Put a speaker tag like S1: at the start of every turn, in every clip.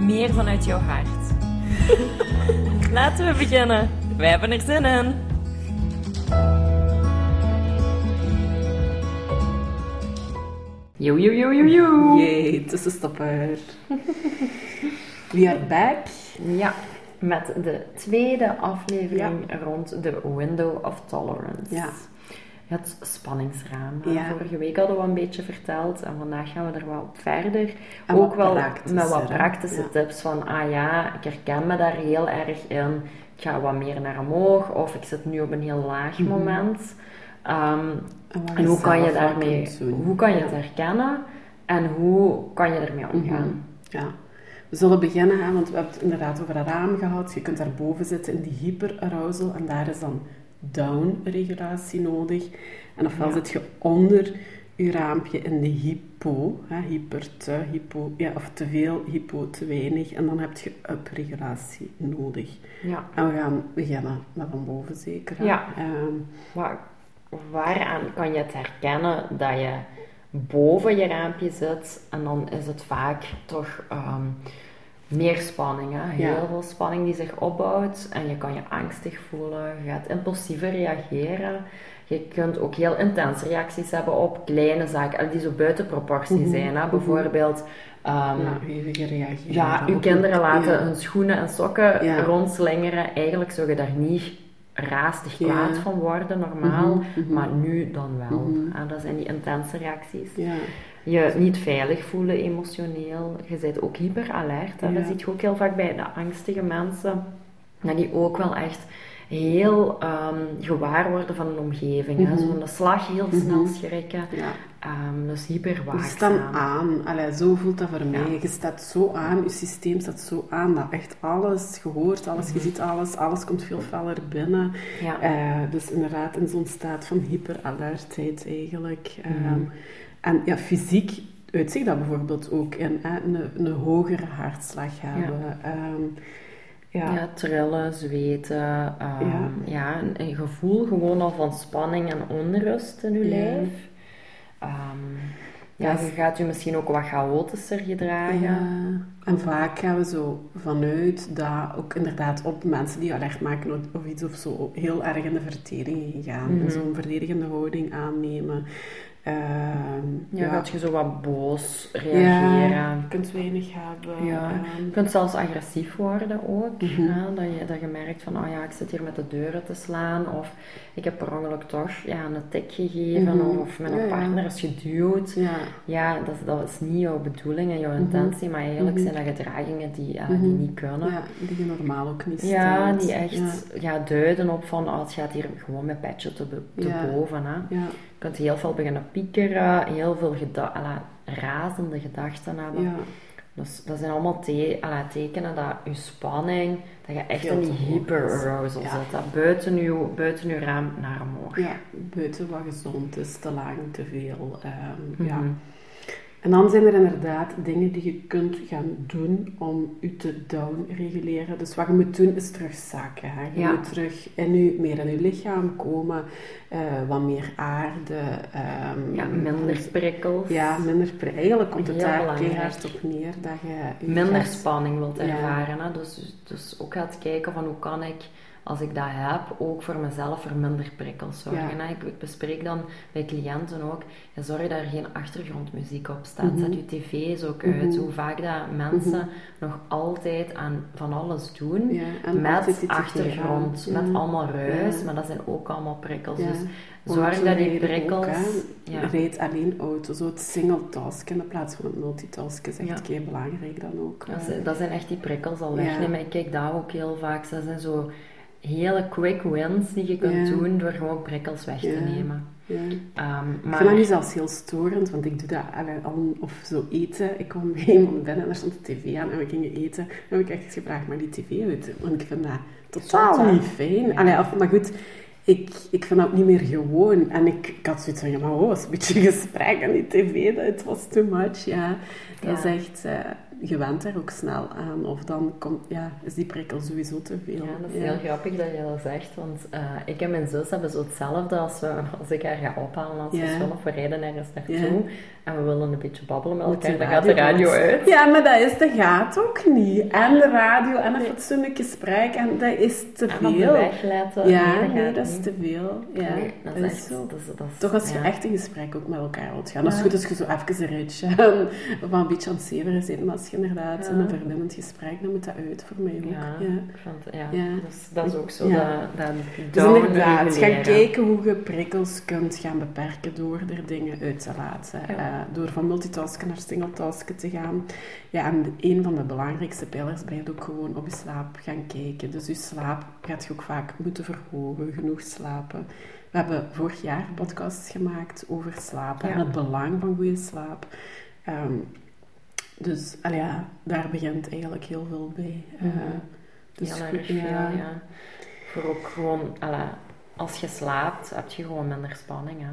S1: meer vanuit jouw hart. Laten we beginnen. Wij hebben er zin in. Yo, yo, yo, yo, yo.
S2: Yay, tussenstopper. We are back.
S1: Ja, met de tweede aflevering rond de Window of Tolerance.
S2: Ja.
S1: Het spanningsraam.
S2: Ja.
S1: Vorige week hadden we een beetje verteld en vandaag gaan we er wel op verder.
S2: En
S1: Ook wel met wat praktische
S2: Ja.
S1: tips van, ah ja, ik herken me daar heel erg in. Ik ga wat meer naar omhoog of ik zit nu op een heel laag
S2: Mhm.
S1: moment. Ehm,
S2: En,
S1: hoe kan je daarmee, hoe kan je het herkennen en hoe kan je ermee omgaan?
S2: Mhm. Ja. We zullen beginnen, hè, want we hebben het inderdaad over een raam gehad. Je kunt daarboven zitten in die hyperarousal en daar is dan down-regulatie nodig. En ofwel
S1: Ja.
S2: zit je onder je raampje in de hypo, hè, hyper te, hypo, ja, of te veel, hypo te weinig. En dan heb je up-regulatie nodig.
S1: Ja.
S2: En we gaan beginnen met van boven zeker. hè.
S1: Ja.
S2: Ehm,
S1: Waar, waaraan kan je het herkennen dat je boven je raampje zit en dan is het vaak toch ehm, meer spanning, hè? heel
S2: Ja.
S1: veel spanning die zich opbouwt en je kan je angstig voelen, je gaat impulsiever reageren. Je kunt ook heel intense reacties hebben op kleine zaken die zo buiten proportie
S2: Mhm.
S1: zijn. Hè?
S2: Mhm.
S1: Bijvoorbeeld, ehm,
S2: ja, reageren.
S1: ja, uw
S2: Op-
S1: kinderen laten
S2: ja.
S1: hun schoenen en sokken
S2: Ja.
S1: rondslingeren. Eigenlijk zou je daar niet raastig kwaad van worden, normaal.
S2: Mhm.
S1: Maar nu dan wel. Ah, dat zijn die intense reacties. Je niet veilig voelen emotioneel. Je bent ook hyperalert.
S2: Ja.
S1: Dat zie je ook heel vaak bij de angstige mensen. Dat die ook wel echt heel ehm, gewaar worden van een omgeving. hè.
S2: Mhm.
S1: Zo van de slag heel
S2: Mhm.
S1: snel schrikken.
S2: ja.
S1: Ehm, dus hyper
S2: Je staat aan. Allee, zo voelt dat voor mij.
S1: Ja.
S2: Je staat zo aan, je systeem staat zo aan dat echt alles, je hoort alles, je ziet alles, alles komt veel feller binnen.
S1: Ja.
S2: Eh, dus inderdaad in zo'n staat van hyperalertheid eigenlijk.
S1: Mhm.
S2: En ja, fysiek uitzicht dat bijvoorbeeld ook in hè, een, een hogere hartslag hebben. Ehm, ja.
S1: Ja, trillen, zweten. ehm,
S2: Ja.
S1: ja. een, een gevoel gewoon al van spanning en onrust in je
S2: Ja.
S1: lijf. Ehm, ja,
S2: Ja,
S1: je gaat je misschien ook wat chaotischer gedragen.
S2: Ja, en vaak gaan we zo vanuit dat ook inderdaad op mensen die alert maken of- iets of zo heel erg in de verdediging gaan. En zo'n verdedigende houding aannemen. Ehm,
S1: Ja, gaat je zo wat boos
S2: Ja,
S1: reageren.
S2: je kunt weinig hebben.
S1: Ja.
S2: ehm,
S1: Je kunt zelfs agressief worden ook. Hè, dat, je, dat je merkt van, oh ja, ik zit hier met de deuren te slaan. Of ik heb per ongeluk toch ja, een tik gegeven.
S2: Mhm.
S1: Of mijn
S2: Ja, ja.
S1: partner is geduwd.
S2: ja.
S1: Ja, dat, dat is niet jouw bedoeling en jouw
S2: Mhm.
S1: intentie. Maar eigenlijk
S2: Mhm.
S1: zijn dat gedragingen die, die niet kunnen.
S2: ja, die je normaal ook niet
S1: Ja,
S2: stelt.
S1: die echt ja. duiden op van, oh, het gaat hier gewoon met petje te, te boven. Hè.
S2: Ja,
S1: Je kunt heel veel beginnen piekeren, heel veel geda razende gedachten hebben. Dus dat zijn allemaal te alla, tekenen dat je spanning, dat je echt in die hyperarousal
S2: Ja.
S1: zit. Dat buiten je, buiten je raam naar omhoog.
S2: ja, buiten wat gezond is, te lang, te veel. ehm, ja. En dan zijn er inderdaad dingen die je kunt gaan doen om je te down-reguleren. Dus wat je moet doen is terugzakken. Hè. Je
S1: Ja.
S2: moet terug in je, meer in je lichaam komen, eh, wat meer aarde. ehm,
S1: Ja, minder prikkels.
S2: Ja, minder pri- Eigenlijk komt het
S1: Heel
S2: daar keihard op neer dat je... je
S1: minder
S2: gaat-
S1: spanning wilt
S2: Ja.
S1: ervaren. Hè? Dus, dus ook gaat kijken van hoe kan ik, als ik dat heb, ook voor mezelf voor minder prikkels zorgen.
S2: Ja.
S1: Ik, ik bespreek dan bij cliënten ook, ja, zorg dat er geen achtergrondmuziek op staat.
S2: Mhm.
S1: Zet je tv's ook uit.
S2: Mhm.
S1: Hoe vaak dat mensen nog altijd aan van alles doen.
S2: Ja,
S1: Met achtergrond,
S2: tv
S1: met allemaal ruis, maar dat zijn ook allemaal prikkels. Dus zorg dat die prikkels...
S2: Ook. Rijd alleen auto, zo het single task in plaats van het multitasken is echt kei belangrijk dan ook.
S1: Dat zijn, dat zijn echt die prikkels al wegnemen. Ik kijk daar ook heel vaak. Dat zijn zo hele quick wins die je kunt
S2: Ja.
S1: doen door gewoon prikkels weg te nemen.
S2: Ja.
S1: Ehm,
S2: Ik
S1: maar
S2: vind dat nu zelfs heel storend, want ik doe dat al, of zo eten. Ik kwam bij iemand binnen en er stond de tv aan en we gingen eten. Dan heb ik echt gevraagd, maar die tv uit? Want ik vind dat totaal niet fijn. Allee, of, maar goed, ik, ik vind dat ook niet meer gewoon. En ik, ik had zoiets van, ja, maar oh, was een beetje gesprek en die tv, dat het was too much. Ja, dat
S1: Ja.
S2: is echt... eh, je went er ook snel aan. Of dan komt, ja, is die prikkel sowieso te veel.
S1: Ja, dat is heel grappig dat je dat zegt, want eh, ik en mijn zus hebben zo hetzelfde als, we, als ik haar ga ophalen
S2: Ja.
S1: station of we rijden ergens naartoe en we willen een beetje babbelen met elkaar, dan gaat de radio
S2: uit.
S1: uit.
S2: Ja, maar dat is de gaat ook niet. En de radio en een fatsoenlijk gesprek. En dat is te
S1: En
S2: veel.
S1: letten,
S2: Ja,
S1: nee, dat
S2: nee, dat is te veel. Ja,
S1: Nee, dat is echt
S2: zo.
S1: dat is- dat is-
S2: Toch als je echt in gesprek ook met elkaar wilt gaan. Dat is goed als je zo even een ritje en of een beetje aan het zeveren zit. Maar als inderdaad
S1: Ja.
S2: in een verbindend gesprek, dan moet dat uit voor mij ook.
S1: Ja,
S2: Ja.
S1: Dus dat is ook zo, dat, dat
S2: Dus inderdaad, gaan kijken hoe je prikkels kunt gaan beperken door er dingen uit te laten. Eh, door van multitasken naar singletasken te gaan. Ja, en een van de belangrijkste pijlers blijft ook gewoon op je slaap gaan kijken. Dus je slaap gaat je ook vaak moeten verhogen, genoeg slapen. We hebben vorig jaar podcasts gemaakt over slapen
S1: Ja.
S2: en het belang van goede slaap. Ehm, dus allee, ja, daar begint eigenlijk heel veel bij. Eh,
S1: Mhm.
S2: dus
S1: Heel erg veel, ja. Voor ook gewoon, als je slaapt, heb je gewoon minder spanning, hè.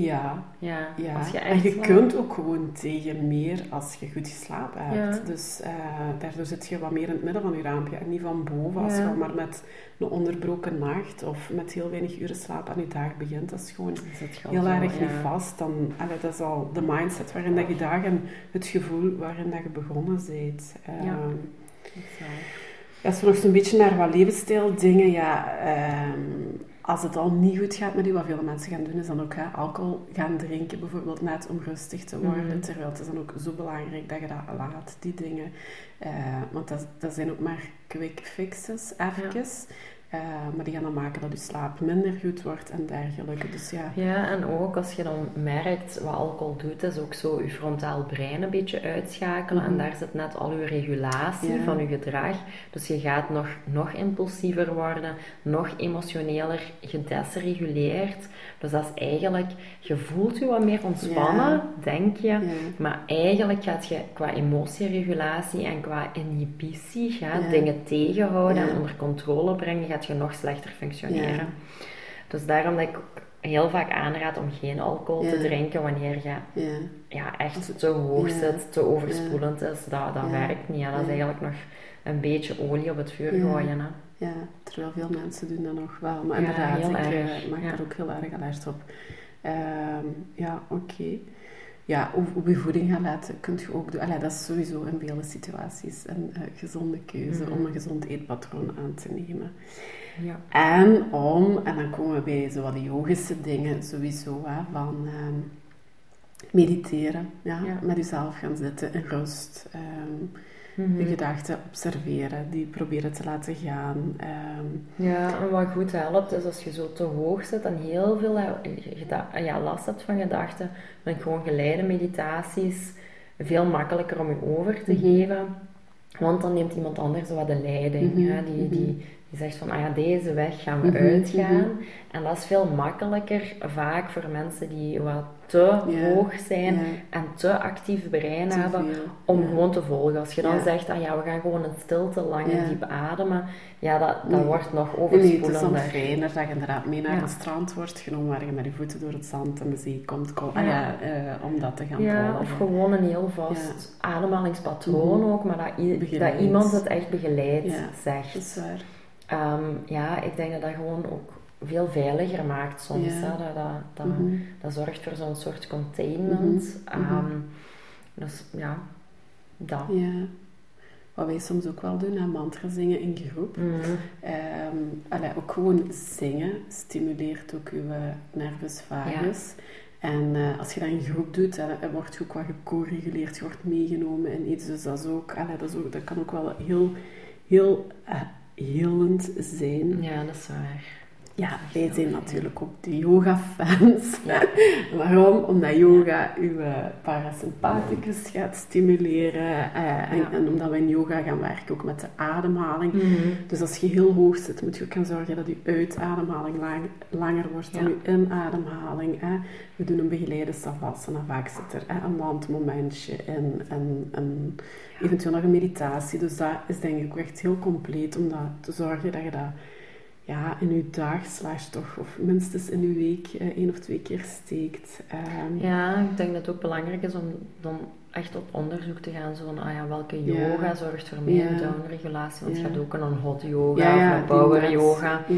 S2: Ja,
S1: Ja,
S2: Ja,
S1: als je
S2: en je kunt ook gewoon tegen meer als je goed geslapen hebt.
S1: Ja.
S2: Dus eh, daardoor zit je wat meer in het midden van je raampje en niet van boven. Als je maar met een onderbroken nacht of met heel weinig uren slaap aan je dag begint, dat is gewoon heel erg niet vast. Dan, allee, dat is al de mindset waarin dat je dag en het gevoel waarin dat je begonnen bent.
S1: Ja.
S2: Ehm,
S1: Dat is waar.
S2: als we nog zo'n beetje naar wat levensstijl dingen, ja, ehm, als het al niet goed gaat met u, wat veel mensen gaan doen, is dan ook hè, alcohol gaan drinken, bijvoorbeeld net om rustig te worden.
S1: Mhm.
S2: Terwijl het is dan ook zo belangrijk dat je dat laat, die dingen. Eh, want dat, dat zijn ook maar quick fixes, even. Eh, maar die gaan dan maken dat je slaap minder goed wordt en dergelijke. Dus ja,
S1: Ja, en ook als je dan merkt wat alcohol doet, is ook zo je frontaal brein een beetje uitschakelen.
S2: Mhm.
S1: En daar zit net al je regulatie
S2: Ja.
S1: van je gedrag. Dus je gaat nog, nog impulsiever worden, nog emotioneler gedesreguleerd. Dus dat is eigenlijk, je voelt je wat meer ontspannen,
S2: Ja.
S1: denk je.
S2: ja.
S1: Maar eigenlijk gaat je qua emotieregulatie en qua inhibitie, dingen tegenhouden en onder controle brengen, gaat je nog slechter functioneren.
S2: Ja.
S1: Dus daarom dat ik ook heel vaak aanraad om geen alcohol te drinken wanneer je
S2: ja.
S1: ja, echt te hoog zit, te overspoelend is. Dat, dat werkt niet. hè. Dat is eigenlijk nog een beetje olie op het vuur gooien. Hè.
S2: Ja, terwijl veel mensen doen dat nog wel. Maar inderdaad, ik eh, maak daar ook heel erg alert op. Ehm, ja, oké. Ja, op, je voeding gaan letten kun je ook doen. Allee, dat is sowieso in vele situaties een eh, gezonde keuze
S1: Mhm.
S2: om een gezond eetpatroon aan te nemen.
S1: Ja.
S2: En om, en dan komen we bij zo wat de yogische dingen sowieso, hè, van ehm, mediteren. Ja,
S1: Ja.
S2: Met jezelf gaan zitten in rust. Ehm,
S1: Mhm.
S2: je gedachten observeren, die proberen te laten gaan. ehm,
S1: Ja, en wat goed helpt is als je zo te hoog zit en heel veel eh, ja, last hebt van gedachten, dan gewoon geleide meditaties veel makkelijker om je over te
S2: Mhm.
S1: geven. Want dan neemt iemand anders wat de leiding.
S2: Mhm,
S1: die, die, die zegt van, ah ja, deze weg gaan we
S2: Mhm,
S1: uitgaan.
S2: mhm.
S1: En dat is veel makkelijker vaak voor mensen die wat te hoog zijn en te actief brein
S2: te
S1: hebben
S2: veel.
S1: om gewoon te volgen. Als je dan zegt, ah ja, we gaan gewoon in stilte lang en
S2: Ja.
S1: diep ademen, ja, dat, dat
S2: Nee.
S1: wordt nog
S2: Nee, het is
S1: overspoelender.
S2: fijner dat je inderdaad mee naar
S1: Ja.
S2: een strand wordt genomen waar je met je voeten door het zand en de zee komt. Kom, ah,
S1: Ja.
S2: ja, eh, om dat te gaan
S1: Ja,
S2: volgen.
S1: of gewoon een heel vast ademhalingspatroon
S2: Mhm.
S1: ook, maar dat, dat iemand het echt begeleid
S2: Ja, Dat
S1: zegt.
S2: is waar.
S1: Ehm, ja, ik denk dat dat gewoon ook veel veiliger maakt soms.
S2: Ja.
S1: Dat, dat, dat,
S2: Mhm.
S1: dat zorgt voor zo'n soort containment.
S2: Mhm, mhm.
S1: Ehm, dus ja, dat.
S2: Ja. Wat wij soms ook wel doen, hè, mantra zingen in groep. Allee, ook gewoon zingen stimuleert ook je nervus vagus. En eh, als je dat in groep doet, dan eh, word je ook wat geco-reguleerd, je wordt meegenomen in iets. Dus dat, is ook, allee, dat, is ook, dat kan ook wel heel, heel eh, helend zijn.
S1: Ja, dat is waar.
S2: Ja, wij zijn natuurlijk ook de yoga-fans.
S1: Ja.
S2: Waarom? Omdat yoga uw eh, parasympathicus gaat stimuleren. eh, en,
S1: Ja.
S2: en omdat we in yoga gaan werken ook met de ademhaling.
S1: Mhm.
S2: Dus als je heel hoog zit, moet je ook gaan zorgen dat je uitademhaling lang, langer wordt dan
S1: Ja.
S2: je inademhaling. We doen een begeleide savasana. Vaak zit er een landmomentje in en, en eventueel nog een meditatie. Dus dat is denk ik ook echt heel compleet om dat te zorgen dat je dat ja, in je dag, slash toch, of minstens in je week eh, één of twee keer steekt. Ehm,
S1: Ja, ik denk dat het ook belangrijk is om dan echt op onderzoek te gaan. Zo van, ah ja, welke yoga zorgt voor meer
S2: Ja.
S1: downregulatie? Want je
S2: Ja.
S1: hebt ook een hot yoga
S2: Ja,
S1: of een power yoga.
S2: Ja,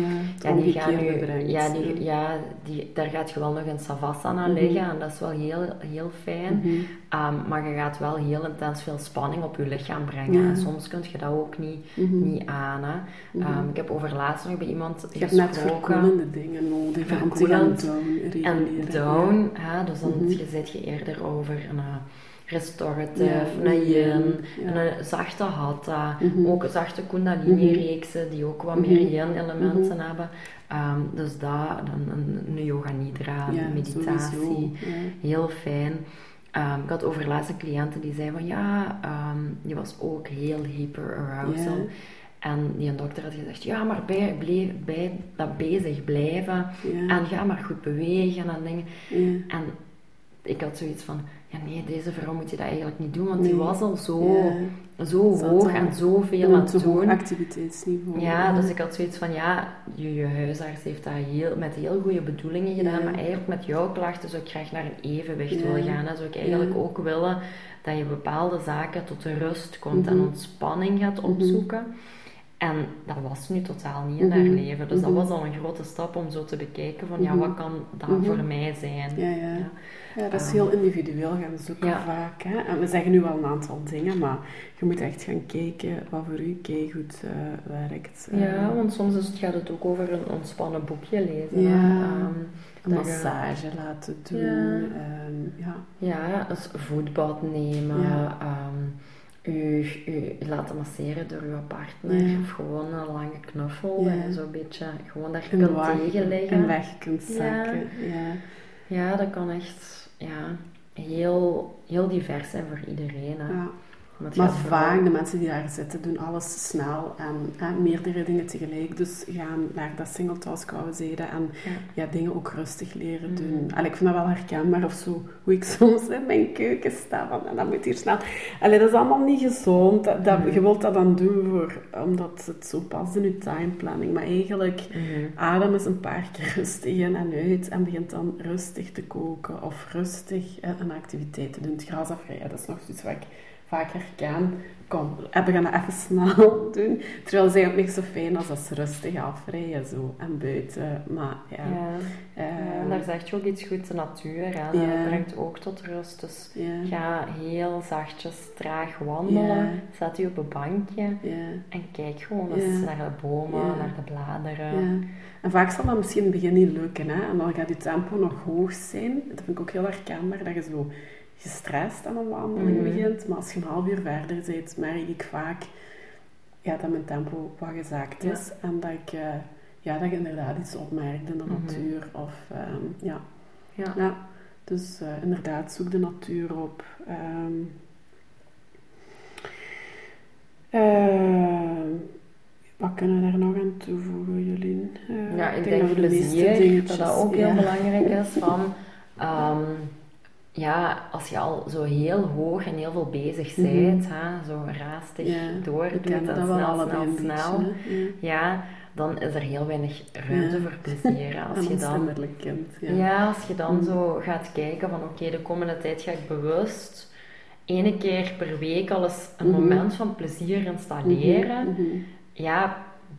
S1: Ja, die gaan nu, ja, die,
S2: ja.
S1: die, daar gaat je wel nog in savasana
S2: Mhm.
S1: liggen en dat is wel heel, heel fijn.
S2: Mhm.
S1: Ehm, maar je gaat wel heel intens veel spanning op je lichaam brengen. En soms kun je dat ook niet,
S2: Mhm.
S1: niet aan. Hè. Ehm, ik heb over laatst nog bij iemand
S2: Je hebt net
S1: gesproken.
S2: verkoelende dingen nodig down
S1: En down, hè, dus dan je zit je eerder over een eh, restorative,
S2: Ja,
S1: een yin, een zachte hatha,
S2: Mhm.
S1: ook zachte kundalini-reeksen die ook wat meer
S2: Mhm.
S1: yin-elementen
S2: Mhm.
S1: hebben. Ehm, dus dat, dan een, een yoga nidra,
S2: Ja,
S1: meditatie,
S2: sowieso, ja.
S1: heel fijn. Ehm, ik had over laatst een cliënte die zei van ja, ehm, die was ook heel hyper arousal. En die dokter had gezegd, ja, maar bij, bleef, bij dat bezig blijven en ga maar goed bewegen en dingen. En ik had zoiets van, ja nee, deze vrouw moet je dat eigenlijk niet doen, want die was al zo,
S2: Ja.
S1: zo
S2: Zat
S1: hoog en zoveel aan het doen.
S2: activiteitsniveau.
S1: Ja, dus ik had zoiets van, ja, je, je huisarts heeft dat heel, met heel goede bedoelingen gedaan,
S2: Ja.
S1: maar eigenlijk met jouw klachten zou ik graag naar een evenwicht
S2: Ja.
S1: willen gaan. Zou ik eigenlijk ook willen dat je bepaalde zaken tot de rust komt en
S2: Mhm.
S1: ontspanning gaat
S2: Mhm.
S1: opzoeken. En dat was nu totaal niet in haar
S2: Mhm.
S1: leven. Dus dat
S2: Mhm.
S1: was al een grote stap om zo te bekijken van, ja,
S2: Mhm.
S1: wat kan dat voor mij zijn?
S2: Ja, ja.
S1: Ja.
S2: ja, dat is
S1: Ehm,
S2: heel individueel gaan zoeken
S1: ja.
S2: vaak. Hè? En we zeggen nu wel een aantal dingen, maar je moet echt gaan kijken wat voor u goed werkt.
S1: Ja,
S2: Ehm,
S1: want soms is het, gaat het ook over een ontspannen boekje lezen.
S2: Ja.
S1: Ehm,
S2: een
S1: je-
S2: massage laten doen.
S1: Ja.
S2: ehm, ja.
S1: Ja, dus voetbad nemen,
S2: Ja.
S1: U, u laten masseren door uw partner,
S2: Ja.
S1: of gewoon een lange knuffel,
S2: Ja.
S1: dat je zo'n beetje gewoon daar kunt
S2: je
S1: tegenleggen.
S2: En weg kunt zakken. Ja.
S1: Ja, dat kan echt ja, heel, heel divers zijn voor iedereen. Hè. Maar
S2: vaak, de mensen die daar zitten, doen alles snel en hè, meerdere dingen tegelijk. Dus gaan naar dat single task houden en
S1: Ja.
S2: ja, dingen ook rustig leren
S1: Mhm.
S2: doen. Allee, ik vind dat wel herkenbaar of zo, hoe ik soms in mijn keuken sta van, en dat moet hier snel. Allee, dat is allemaal niet gezond. Dat, dat-
S1: Mhm.
S2: Je wilt dat dan doen voor, omdat het zo past in je timeplanning. Maar eigenlijk,
S1: Mhm.
S2: adem eens een paar keer rustig in en uit en begint dan rustig te koken of rustig een activiteit te doen. Het gras afrijden, dat is nog zoiets wat ik vaak herken. Kom, eh, we gaan dat even snel doen. Terwijl het is eigenlijk niet zo fijn als dat ze rustig afrijden zo, en buiten. Maar ja,
S1: Ja.
S2: eh,
S1: en daar zegt je ook iets goed, de natuur. Hè. Dat brengt ook tot rust. Dus
S2: ja,
S1: ga heel zachtjes, traag wandelen.
S2: Ja.
S1: Zet je op een bankje en kijk gewoon eens naar de bomen, naar de bladeren.
S2: En vaak zal dat misschien in het begin niet lukken. Hè? En dan gaat je tempo nog hoog zijn. Dat vind ik ook heel herkenbaar, dat je zo gestrest aan een wandeling
S1: Mhm.
S2: begint. Maar als je een half uur verder bent, merk ik vaak ja, dat mijn tempo wat gezakt
S1: Ja.
S2: is. En dat ik, eh, ja, dat je inderdaad iets opmerkt in de
S1: Mhm.
S2: natuur. Of, ehm, ja.
S1: Ja.
S2: Ja, dus eh, inderdaad, zoek de natuur op. Ehm, ehm, wat kunnen we daar nog aan toevoegen, Jolien? Eh,
S1: Ja, ik denk
S2: we de meeste
S1: plezier, dat dat ook heel belangrijk is. Van, ja, als je al zo heel hoog en heel veel bezig
S2: Mhm.
S1: bent, hè, zo raastig
S2: Ja, we
S1: doordoet en snel, snel, snel.
S2: Ja.
S1: ja, dan is er heel weinig ruimte
S2: Ja.
S1: voor plezier. Als je dan.
S2: Ja.
S1: Ja, als je dan
S2: Mm.
S1: zo gaat kijken van oké, de komende tijd ga ik bewust ene keer per week al eens een
S2: Mhm.
S1: moment van plezier installeren.
S2: Mhm, mhm.
S1: Ja,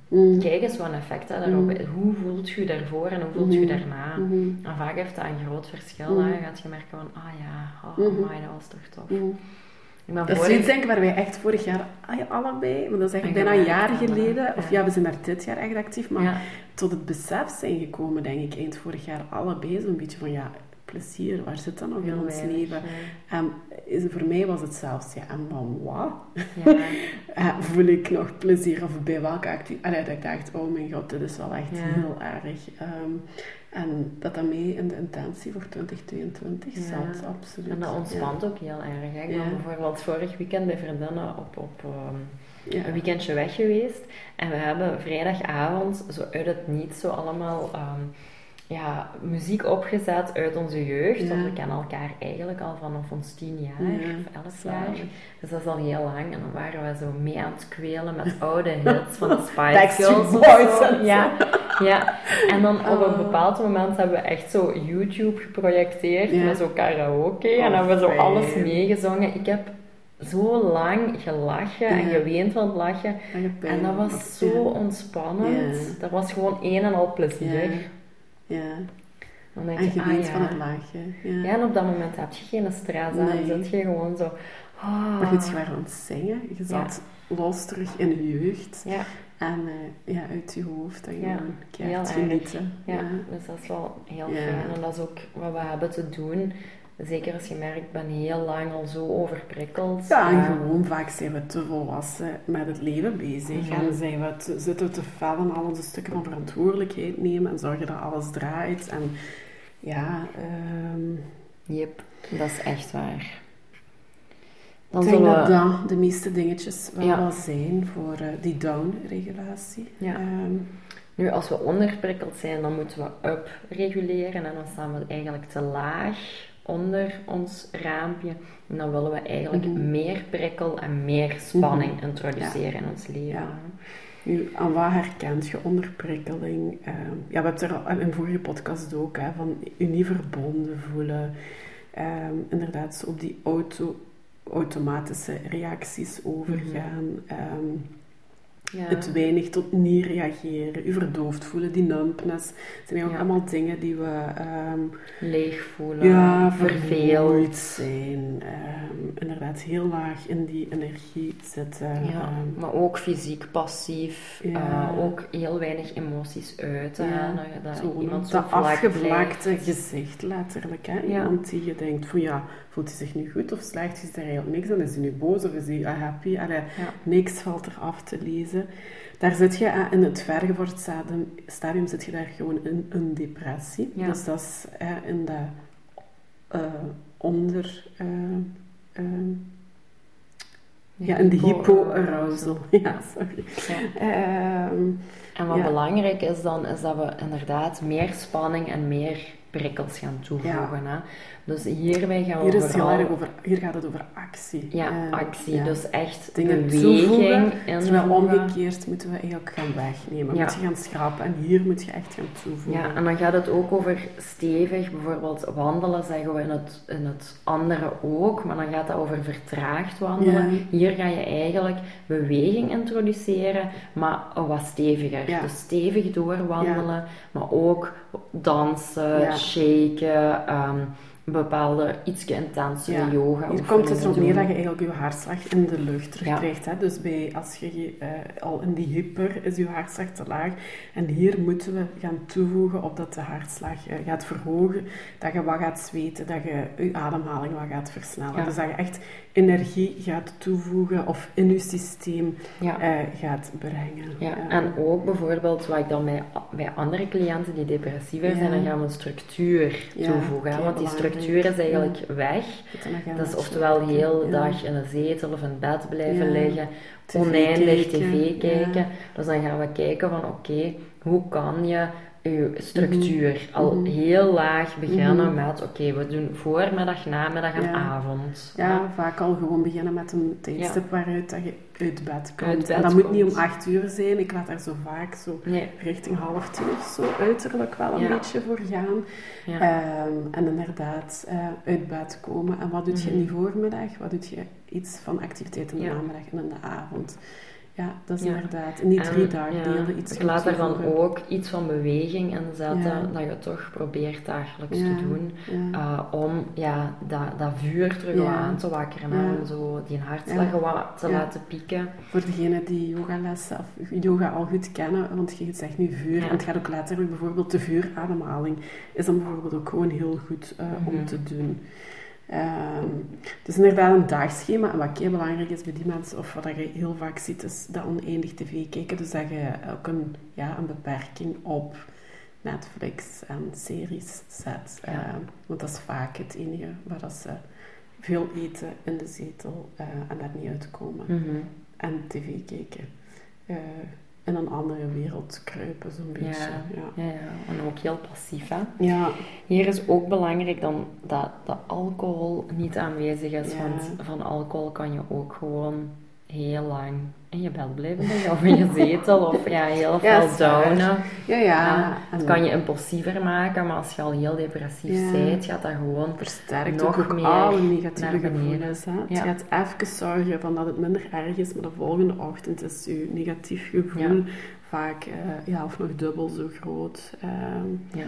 S2: Mhm.
S1: kijk eens wat een effect hè, daarop.
S2: Mm.
S1: Hoe voelt je daarvoor en hoe voelt je
S2: Mhm.
S1: daarna?
S2: Mhm.
S1: En vaak heeft dat een groot verschil. Hè. Je gaat je merken van, ah ja, oh,
S2: Mhm.
S1: amai, dat was toch tof. Ik ben
S2: Dat is zoiets denk ik waar wij echt vorig jaar ah ja, allebei, want dat is
S1: En
S2: bijna een jaar geleden, of
S1: Ja.
S2: ja, we zijn daar dit jaar echt actief, maar
S1: ja.
S2: tot het besef zijn gekomen, denk ik, eind vorig jaar allebei zo'n beetje van ja, plezier? Waar zit dat nog in ons
S1: weinig,
S2: leven? En is, voor mij was het zelfs, ja, en dan wat?
S1: Ja.
S2: Eh, voel ik nog plezier of bij welke activiteit? Dat ik dacht, oh mijn god, dit is wel echt
S1: Ja.
S2: heel erg. Ehm, en dat dat mee in de intentie voor 2022
S1: Ja.
S2: zat, absoluut.
S1: En dat ontspant ook heel erg. Hè. Ik ben bijvoorbeeld vorig weekend bij vriendinnen op, op ehm,
S2: Ja.
S1: een weekendje weg geweest. En we hebben vrijdagavond zo uit het niets zo allemaal ehm, ja, muziek opgezet uit onze jeugd.
S2: Ja.
S1: Want we kennen elkaar eigenlijk al vanaf ons tien jaar
S2: Ja,
S1: of elf
S2: zalig.
S1: jaar. Dus dat is al heel lang. En dan waren we zo mee aan het kwelen met oude hits van de Spice Girls.
S2: Boys.
S1: Ja, ja. En dan op een bepaald moment hebben we echt zo YouTube geprojecteerd
S2: Ja.
S1: met zo karaoke. en
S2: Oh,
S1: hebben we zo
S2: fijn.
S1: alles meegezongen. Ik heb zo lang gelachen en geweend van het lachen. En dat was zo ontspannend.
S2: Ja.
S1: Dat was gewoon een en al plezier.
S2: Ja. Ja.
S1: Dan denk
S2: En
S1: je, ah ja.
S2: van het lachen. Ja.
S1: Ja, en op dat moment heb je geen stress aan.
S2: Nee.
S1: Dan zit je gewoon zo... ah.
S2: Maar goed, je waren aan het zingen. Je zat los terug in je jeugd.
S1: Ja,
S2: En eh, ja, uit je hoofd. En
S1: Ja,
S2: gewoon keihard
S1: erg.
S2: genieten.
S1: ja, dus dat is wel heel
S2: Ja.
S1: fijn. En dat is ook wat we hebben te doen. Zeker als je merkt, ik ben heel lang al zo overprikkeld.
S2: Ja, en
S1: Eh,
S2: gewoon vaak zijn we te volwassen met het leven bezig.
S1: Ja.
S2: En zijn we te, zitten we te fel in al onze stukken van verantwoordelijkheid nemen en zorgen dat alles draait. En ja, ehm,
S1: Yep, dat is echt waar. Dan
S2: ik denk dat
S1: we...
S2: dat de meeste dingetjes wel,
S1: Ja.
S2: wel zijn voor eh, die down-regulatie.
S1: Ja.
S2: Ehm,
S1: Nu, als we onderprikkeld zijn, dan moeten we up reguleren. En dan staan we eigenlijk te laag onder ons raampje. En dan willen we eigenlijk
S2: Mhm.
S1: meer prikkel en meer spanning introduceren in ons leven.
S2: Ja. Nu, aan wat herkent je onderprikkeling? Ehm, ja, we hebben het er al in vorige podcast ook, hè, van je niet verbonden voelen. Ehm, inderdaad, zo op die auto, automatische reacties overgaan. Ehm,
S1: Ja.
S2: het weinig tot niet reageren, je verdoofd voelen, die numbness. Zijn eigenlijk
S1: Ja.
S2: allemaal dingen die we ehm,
S1: Leeg voelen,
S2: ja,
S1: verveeld.
S2: zijn. Ehm, inderdaad, heel laag in die energie zitten.
S1: Ja,
S2: Ehm,
S1: maar ook fysiek passief, eh, ook heel weinig emoties uiten. Dat,
S2: Zo,
S1: iemand zo
S2: dat gezicht, letterlijk. Hè? Iemand die je denkt van ja, voelt hij zich nu goed of slecht? Is er eigenlijk niks aan? Is hij nu boos of is hij happy? Allee,
S1: Ja.
S2: Niks valt er af te lezen. Daar zit je eh, in het vergevorderd stadium, stadium zit je daar gewoon in een depressie.
S1: Ja.
S2: Dus dat is eh, in de eh, onder... eh, eh, ja, in de hypo-arousal. Ja, sorry.
S1: Ja.
S2: Ehm,
S1: En wat
S2: Ja.
S1: belangrijk is dan, is dat we inderdaad meer spanning en meer prikkels gaan toevoegen. Hè? Dus hierbij gaan we
S2: hier, is het heel
S1: vooral...
S2: erg over, hier gaat het over actie.
S1: Ja,
S2: Eh,
S1: actie.
S2: ja.
S1: Dus echt
S2: Dingen
S1: beweging
S2: toevoegen, Terwijl omgekeerd moeten we eigenlijk gaan wegnemen.
S1: Ja.
S2: Moet je gaan schrapen en hier moet je echt gaan toevoegen.
S1: Ja, en dan gaat het ook over stevig, bijvoorbeeld wandelen zeggen we in het, in het andere ook, maar dan gaat het over vertraagd wandelen.
S2: Ja.
S1: Hier ga je eigenlijk beweging introduceren, maar wat steviger. Dus stevig doorwandelen, maar ook dansen,
S2: Ja.
S1: shaken, bepaalde ietske intensere
S2: Ja.
S1: yoga
S2: Hier komt het erop neer dat je eigenlijk je hartslag in de lucht
S1: Ja.
S2: terugkrijgt. Hè? Dus bij, als je eh, al in die hyper is je hartslag te laag. En hier moeten we gaan toevoegen op dat de hartslag eh, gaat verhogen. Dat je wat gaat zweten, dat je je ademhaling wat gaat versnellen.
S1: Ja.
S2: Dus dat je echt energie gaat toevoegen of in je systeem eh, gaat brengen.
S1: Ja, en ook bijvoorbeeld wat ik dan bij, bij andere cliënten die depressiever zijn, dan gaan we structuur
S2: Ja,
S1: toevoegen. hè, Want die
S2: belangrijk.
S1: Structuur is eigenlijk weg. Dat is oftewel heel de
S2: ja.
S1: dag in een zetel of in bed blijven
S2: Ja.
S1: liggen,
S2: TV
S1: oneindig
S2: kijken,
S1: tv kijken. Dus dan gaan we kijken van oké, hoe kan je je structuur al
S2: Mhm.
S1: heel laag beginnen
S2: Mhm.
S1: met oké, we doen voormiddag, namiddag en
S2: Ja.
S1: avond.
S2: Ja, vaak al gewoon beginnen met een tijdstip waaruit dat je uit bed komt.
S1: Uit bed
S2: en dat moet niet om acht uur zijn. Ik laat daar zo vaak zo
S1: Nee,
S2: richting half tien of zo uiterlijk wel een beetje voor gaan. Ehm, en inderdaad eh, uit bed komen. En wat doe je in die voormiddag? Wat doe je iets van activiteit in de
S1: Mhm.
S2: Namiddag en in de avond? Ja, dat is
S1: Ja.
S2: inderdaad. En niet drie
S1: En,
S2: dagdelen,
S1: ja,
S2: iets
S1: Ik laat er dan ook iets van beweging in zetten,
S2: Ja.
S1: dat je toch probeert dagelijks te doen. Uh, om ja, dat, dat vuur terug aan te wakkeren. Om zo die hartslag wat te laten pieken.
S2: Voor degenen die yogalessen of yoga al goed kennen, want je zegt nu vuur, en het gaat ook letterlijk bijvoorbeeld de vuurademhaling, is dan bijvoorbeeld ook gewoon heel goed eh, om
S1: Mhm.
S2: te doen. Het is inderdaad een dagschema en wat heel belangrijk is bij die mensen, of wat je heel vaak ziet, is dat oneindig tv kijken. Dus dat je ook een, ja, een beperking op Netflix en series zet.
S1: Ja.
S2: Ehm, want dat is vaak het enige waar dat ze veel eten in de zetel eh, en daar niet uitkomen
S1: Mhm.
S2: en tv kijken. Eh, in een andere wereld kruipen, zo'n beetje. Ja.
S1: Ja, ja. En ook heel passief. Hè?
S2: Ja.
S1: Hier is ook belangrijk dan dat de alcohol niet aanwezig is.
S2: Ja.
S1: Want van alcohol kan je ook gewoon heel lang in je bed blijven liggen. Of in je zetel. Of ja, heel veel
S2: waar.
S1: downen.
S2: Ja, ja. En
S1: Het kan je impulsiever maken. Maar als je al heel depressief
S2: Ja.
S1: bent, gaat dat gewoon...
S2: versterkt
S1: nog
S2: ook
S1: meer
S2: alle negatieve gevoelens. Hè. Het gaat even zorgen van dat het minder erg is, maar de volgende ochtend is je negatief gevoel
S1: Ja.
S2: vaak eh, ja, of nog dubbel zo groot. Ehm,
S1: Ja.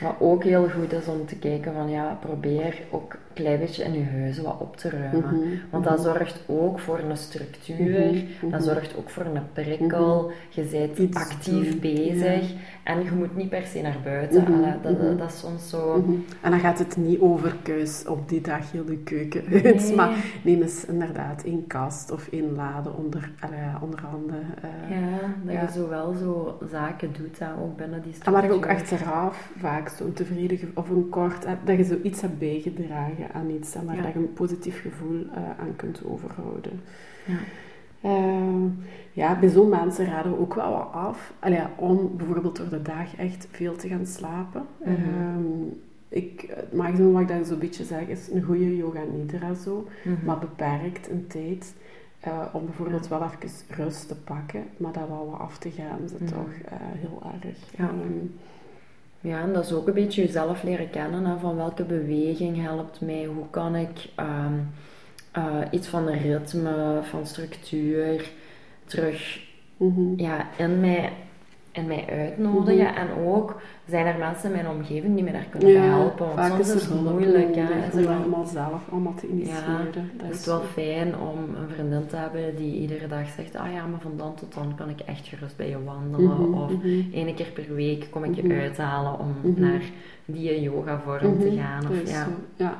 S1: Wat ook heel goed is om te kijken van ja, probeer ook klein beetje in je huizen wat op te ruimen.
S2: mhm,
S1: Want dat
S2: mhm,
S1: zorgt ook voor een structuur,
S2: mhm, mhm.
S1: dat zorgt ook voor een prikkel. Je bent
S2: Iets
S1: actief
S2: doen,
S1: bezig en je moet niet per se naar buiten.
S2: Mhm,
S1: dat,
S2: mhm.
S1: dat is soms zo.
S2: Mhm. En dan gaat het niet over keus op die dag heel de keuken uit,
S1: Nee.
S2: maar neem eens inderdaad één kast of één lade onder, allee, ja, onder handen. eh.
S1: Ja, dat
S2: Ja.
S1: je zo wel zo zaken doet, hè, ook binnen die structuur.
S2: waar je ook achteraf vaak zo'n tevreden of een kort, hebt, dat je zoiets hebt bijgedragen aan iets en waar
S1: Ja.
S2: dat je een positief gevoel eh, aan kunt overhouden.
S1: Ja.
S2: Eh, ja, bij zo'n mensen raden we ook wel wat af. Allee, om bijvoorbeeld door de dag echt veel te gaan slapen. Ehm, ik, het maximum wat ik dan zo'n beetje zeg is een goede yoga nidra zo,
S1: Mhm.
S2: maar beperkt in tijd. eh, om bijvoorbeeld wel even rust te pakken, maar dat wel wat af te gaan, is
S1: Mhm.
S2: toch heel erg.
S1: Ja.
S2: Ehm,
S1: Ja, en dat is ook een beetje jezelf leren kennen. Hè, van welke beweging helpt mij? Hoe kan ik ehm, eh, iets van ritme, van structuur terug
S2: mhm.
S1: ja, in, mij, in mij uitnodigen?
S2: Mhm.
S1: En ook zijn er mensen in mijn omgeving die mij daar kunnen helpen. Want soms is het
S2: hulp
S1: moeilijk.
S2: om
S1: Is
S2: allemaal zelf allemaal te initiëren. dat
S1: is het wel fijn om een vriendin te hebben die iedere dag zegt: Ah ja, maar van dan tot dan kan ik echt gerust bij je wandelen.
S2: Mhm,
S1: Of. Eén keer per week kom ik je
S2: Mhm.
S1: uithalen om naar die yoga-vorm te gaan. Of, ja.
S2: ja.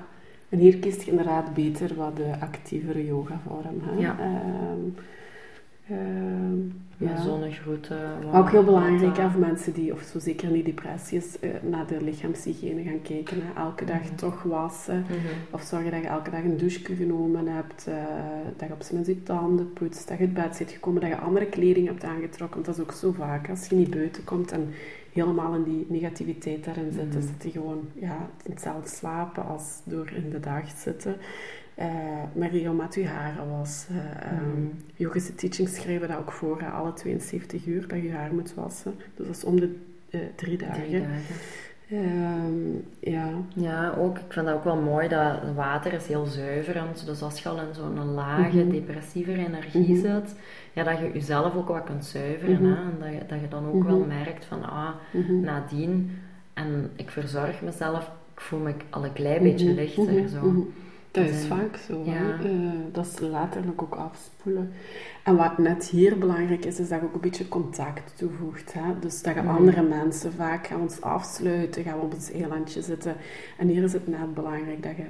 S2: En hier kiest je inderdaad beter wat de actievere yoga-vorm.
S1: Ja.
S2: Ehm, ja.
S1: zonnegroeten.
S2: Maar ook heel belangrijk hè, voor mensen die, of zo zeker niet depressies, eh, naar de lichaamshygiëne gaan kijken. Hè. Elke dag
S1: Mhm.
S2: toch wassen.
S1: mhm.
S2: Of zorgen dat je elke dag een douche genomen hebt. eh, dat je op zijn minst je tanden poetst. Dat je uit bed zit gekomen. Dat je andere kleding hebt aangetrokken. Want dat is ook zo vaak. Als je niet buiten komt en helemaal in die negativiteit daarin zit. Dan
S1: Mhm.
S2: zit je gewoon ja, hetzelfde slapen als door in de dag zitten. Eh maar regelmatig je haren was. ehm,
S1: Mhm.
S2: Yogische teachings schrijven dat ook voor. alle 72 uur dat je haar moet wassen. Dus dat is om de eh, drie dagen.
S1: Drie dagen.
S2: Ehm, ja.
S1: Ja, ook, ik vind dat ook wel mooi dat het water is heel zuiverend. Dus als je al in zo'n lage,
S2: Mhm.
S1: depressieve energie
S2: Mhm.
S1: zit, ja, dat je jezelf ook wat kunt zuiveren.
S2: Mhm.
S1: Hè? En dat je, dat je dan ook wel merkt van, ah, nadien, en ik verzorg mezelf, ik voel me al een klein beetje lichter. Zo.
S2: Dat is vaak zo.
S1: ja.
S2: Eh, dat is letterlijk ook afspoelen. En wat net hier belangrijk is, is dat je ook een beetje contact toevoegt. Hè? Dus dat je
S1: Mhm.
S2: andere mensen vaak gaan ons afsluiten, gaan we op ons eilandje zitten. En hier is het net belangrijk dat je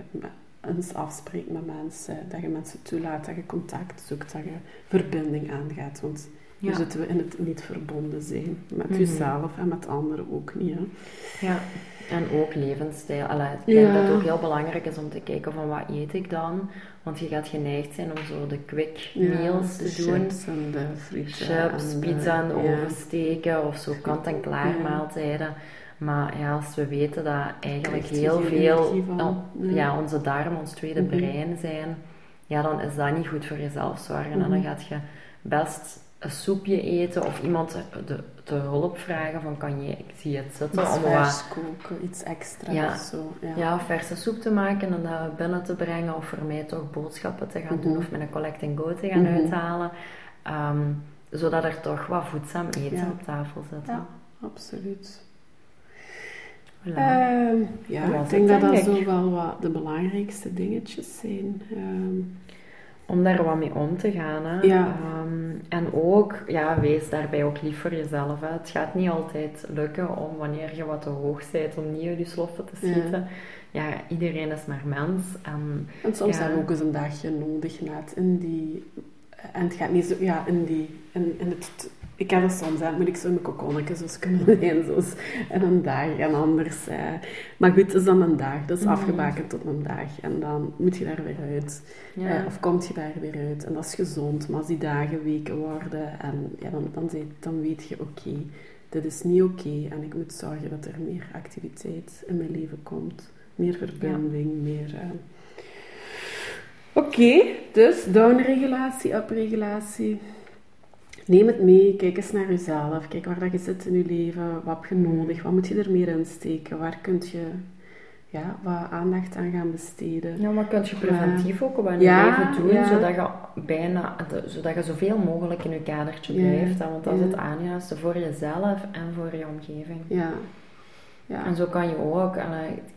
S2: eens afspreekt met mensen, dat je mensen toelaat, dat je contact zoekt, dat je verbinding aangaat. Want hier
S1: Ja.
S2: zitten we in het niet verbonden zijn. Met
S1: Mhm.
S2: jezelf en met anderen ook niet. Hè?
S1: Ja, en ook levensstijl. Allee, ik denk
S2: Ja.
S1: dat het ook heel belangrijk is om te kijken van wat eet ik dan. Want je gaat geneigd zijn om zo de quick meals te doen.
S2: chips en de frieten.
S1: Chips,
S2: en
S1: pizza in de
S2: ja.
S1: oven steken of zo kant-en-klaar maaltijden. Maar ja, als we weten dat eigenlijk heel veel
S2: ja,
S1: onze darmen, ons tweede
S2: Mhm.
S1: brein zijn, ja, dan is dat niet goed voor jezelf zorgen. En dan
S2: Mhm.
S1: gaat je best een soepje eten of iemand de, de hulp vragen van kan je, ik zie het zitten, om wat
S2: vers koken, iets extra
S1: Ja.
S2: of zo. Ja.
S1: ja, verse soep te maken en dat binnen te brengen of voor mij toch boodschappen te gaan doen
S2: Mhm.
S1: of met een collect and go te gaan
S2: Mhm.
S1: uithalen. Ehm, zodat er toch wat voedzaam eten
S2: Ja.
S1: op tafel zit.
S2: Ja, absoluut.
S1: Voilà.
S2: Ehm, ja, ik denk dat dat
S1: ik.
S2: zo wel wat de belangrijkste dingetjes zijn. Ehm,
S1: om daar wat mee om te gaan. Hè.
S2: Ja.
S1: Ehm, en ook, ja, wees daarbij ook lief voor jezelf. Hè. Het gaat niet altijd lukken om wanneer je wat te hoog bent, om niet uit je sloffen te
S2: Ja.
S1: schieten. Ja, iedereen is maar mens. En
S2: en soms
S1: Ja.
S2: hebben we ook eens een dagje nodig net in die... En het gaat niet zo... Ja, in die... In, in het, ik heb dat soms, hè, moet ik zo mijn kokonnetje zoals kunnen zijn, en een dag en anders. eh. Maar goed, het is dan een dag. Dat is
S1: Mhm.
S2: afgebakend tot een dag. En dan moet je daar weer uit.
S1: ja,
S2: Eh, of komt je daar weer uit. En dat is gezond. Maar als die dagen weken worden, en, ja, dan, dan, dan weet je, oké, dit is niet oké. en ik moet zorgen dat er meer activiteit in mijn leven komt. Meer verbinding, meer... eh. Oké, dus downregulatie, upregulatie. Neem het mee, kijk eens naar jezelf. Kijk waar dat je zit in je leven. Wat heb je nodig? Wat moet je er meer in steken? Waar kun je ja, wat aandacht aan gaan besteden?
S1: Ja, maar kun je preventief ook wat in
S2: Ja,
S1: je leven doen,
S2: ja.
S1: zodat je bijna, zodat je zoveel mogelijk in je kadertje blijft. hè, Want dat is het aanjuiste voor jezelf en voor je omgeving.
S2: Ja. Ja.
S1: En zo kan je ook,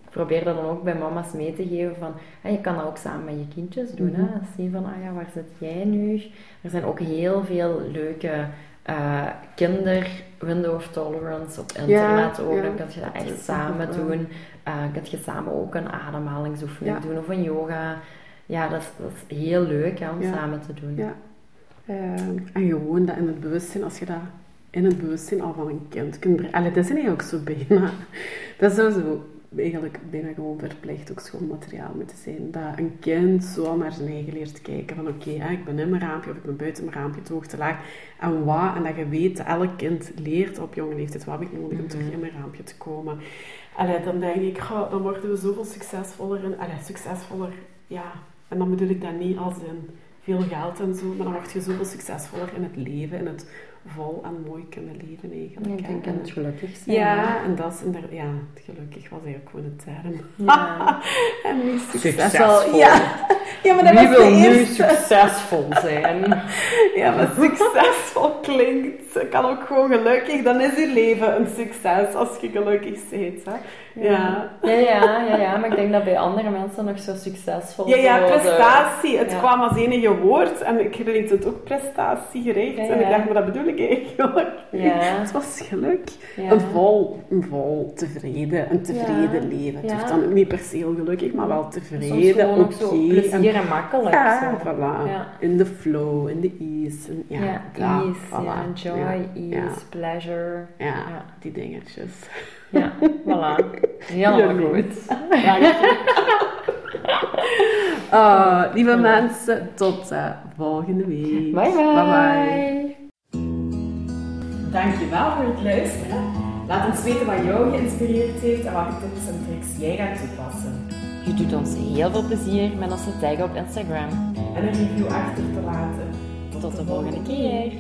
S1: probeer dat dan ook bij mama's mee te geven van, hè, je kan dat ook samen met je kindjes doen.
S2: Mhm.
S1: hè. Zien van, ah ja, waar zit jij nu? Er zijn ook heel veel leuke eh, kinder window of tolerance op internet ook.
S2: ja.
S1: Dan je dat
S2: Dat
S1: echt
S2: is
S1: samen doen. Eh kun je samen ook een ademhalingsoefening
S2: Ja.
S1: doen of een yoga. Ja, dat is, dat is heel leuk hè, om samen te doen.
S2: Ja. Ehm, en gewoon dat in het bewustzijn, als je dat in het bewustzijn al van een kind kunt brengen. Allee, dat is eigenlijk ook zo bijna. Dat zou zo eigenlijk bijna gewoon verplicht ook schoolmateriaal moeten zijn. Dat een kind zo naar zijn eigen leert kijken. Van oké, hè, ik ben in mijn raampje of ik ben buiten mijn raampje, te hoog, te laag. En wat, en dat je weet, elk kind leert op jonge leeftijd, wat heb ik nodig om terug
S1: Mhm.
S2: in mijn raampje te komen. Allee, dan denk ik, goh, dan worden we zoveel succesvoller. Allee, succesvoller, ja. En dan bedoel ik dat niet als in veel geld en zo, maar dan word je zoveel succesvoller in het leven, in het vol en mooi kunnen leven eigenlijk.
S1: Ik denk
S2: En-
S1: aan het gelukkig zijn.
S2: ja, en dat is inderdaad, ja, gelukkig was eigenlijk gewoon een term.
S1: Ja.
S2: En niet
S1: Succesvol.
S2: Ja. ja, maar dat
S1: Wie
S2: was
S1: wil
S2: de
S1: nu
S2: eerste.
S1: succesvol zijn?
S2: Ja, maar succesvol klinkt, kan ook gewoon gelukkig. Dan is je leven een succes als je gelukkig bent. Hè? Ja.
S1: Ja, ja, ja, ja, maar ik denk dat bij andere mensen nog zo succesvol
S2: Ja, ja, prestatie. Het
S1: ja.
S2: kwam als enige woord en ik kreeg het ook prestatiegericht.
S1: Ja,
S2: En ik dacht, maar dat bedoel ik eigenlijk.
S1: Ja.
S2: Het was geluk. Een vol, een vol tevreden, een tevreden leven. Het hoeft dan niet per se heel gelukkig, maar wel tevreden, oké.
S1: plezier en makkelijk.
S2: Ja,
S1: zo.
S2: voilà. In de flow, in de ease. En, ja, dat,
S1: ease,
S2: voilà.
S1: joy, ease, pleasure. Ja.
S2: die dingetjes.
S1: Ja, voilà. Helemaal
S2: Ja,
S1: goed.
S2: Oh, lieve mensen, tot eh, volgende week.
S1: Bye bye.
S2: bye. Dankjewel voor het luisteren. Laat ons weten wat jou geïnspireerd heeft en welke tips en tricks jij gaat toepassen.
S1: Je doet ons heel veel plezier met onze tag op Instagram.
S2: En een review achter te laten.
S1: Tot de volgende keer.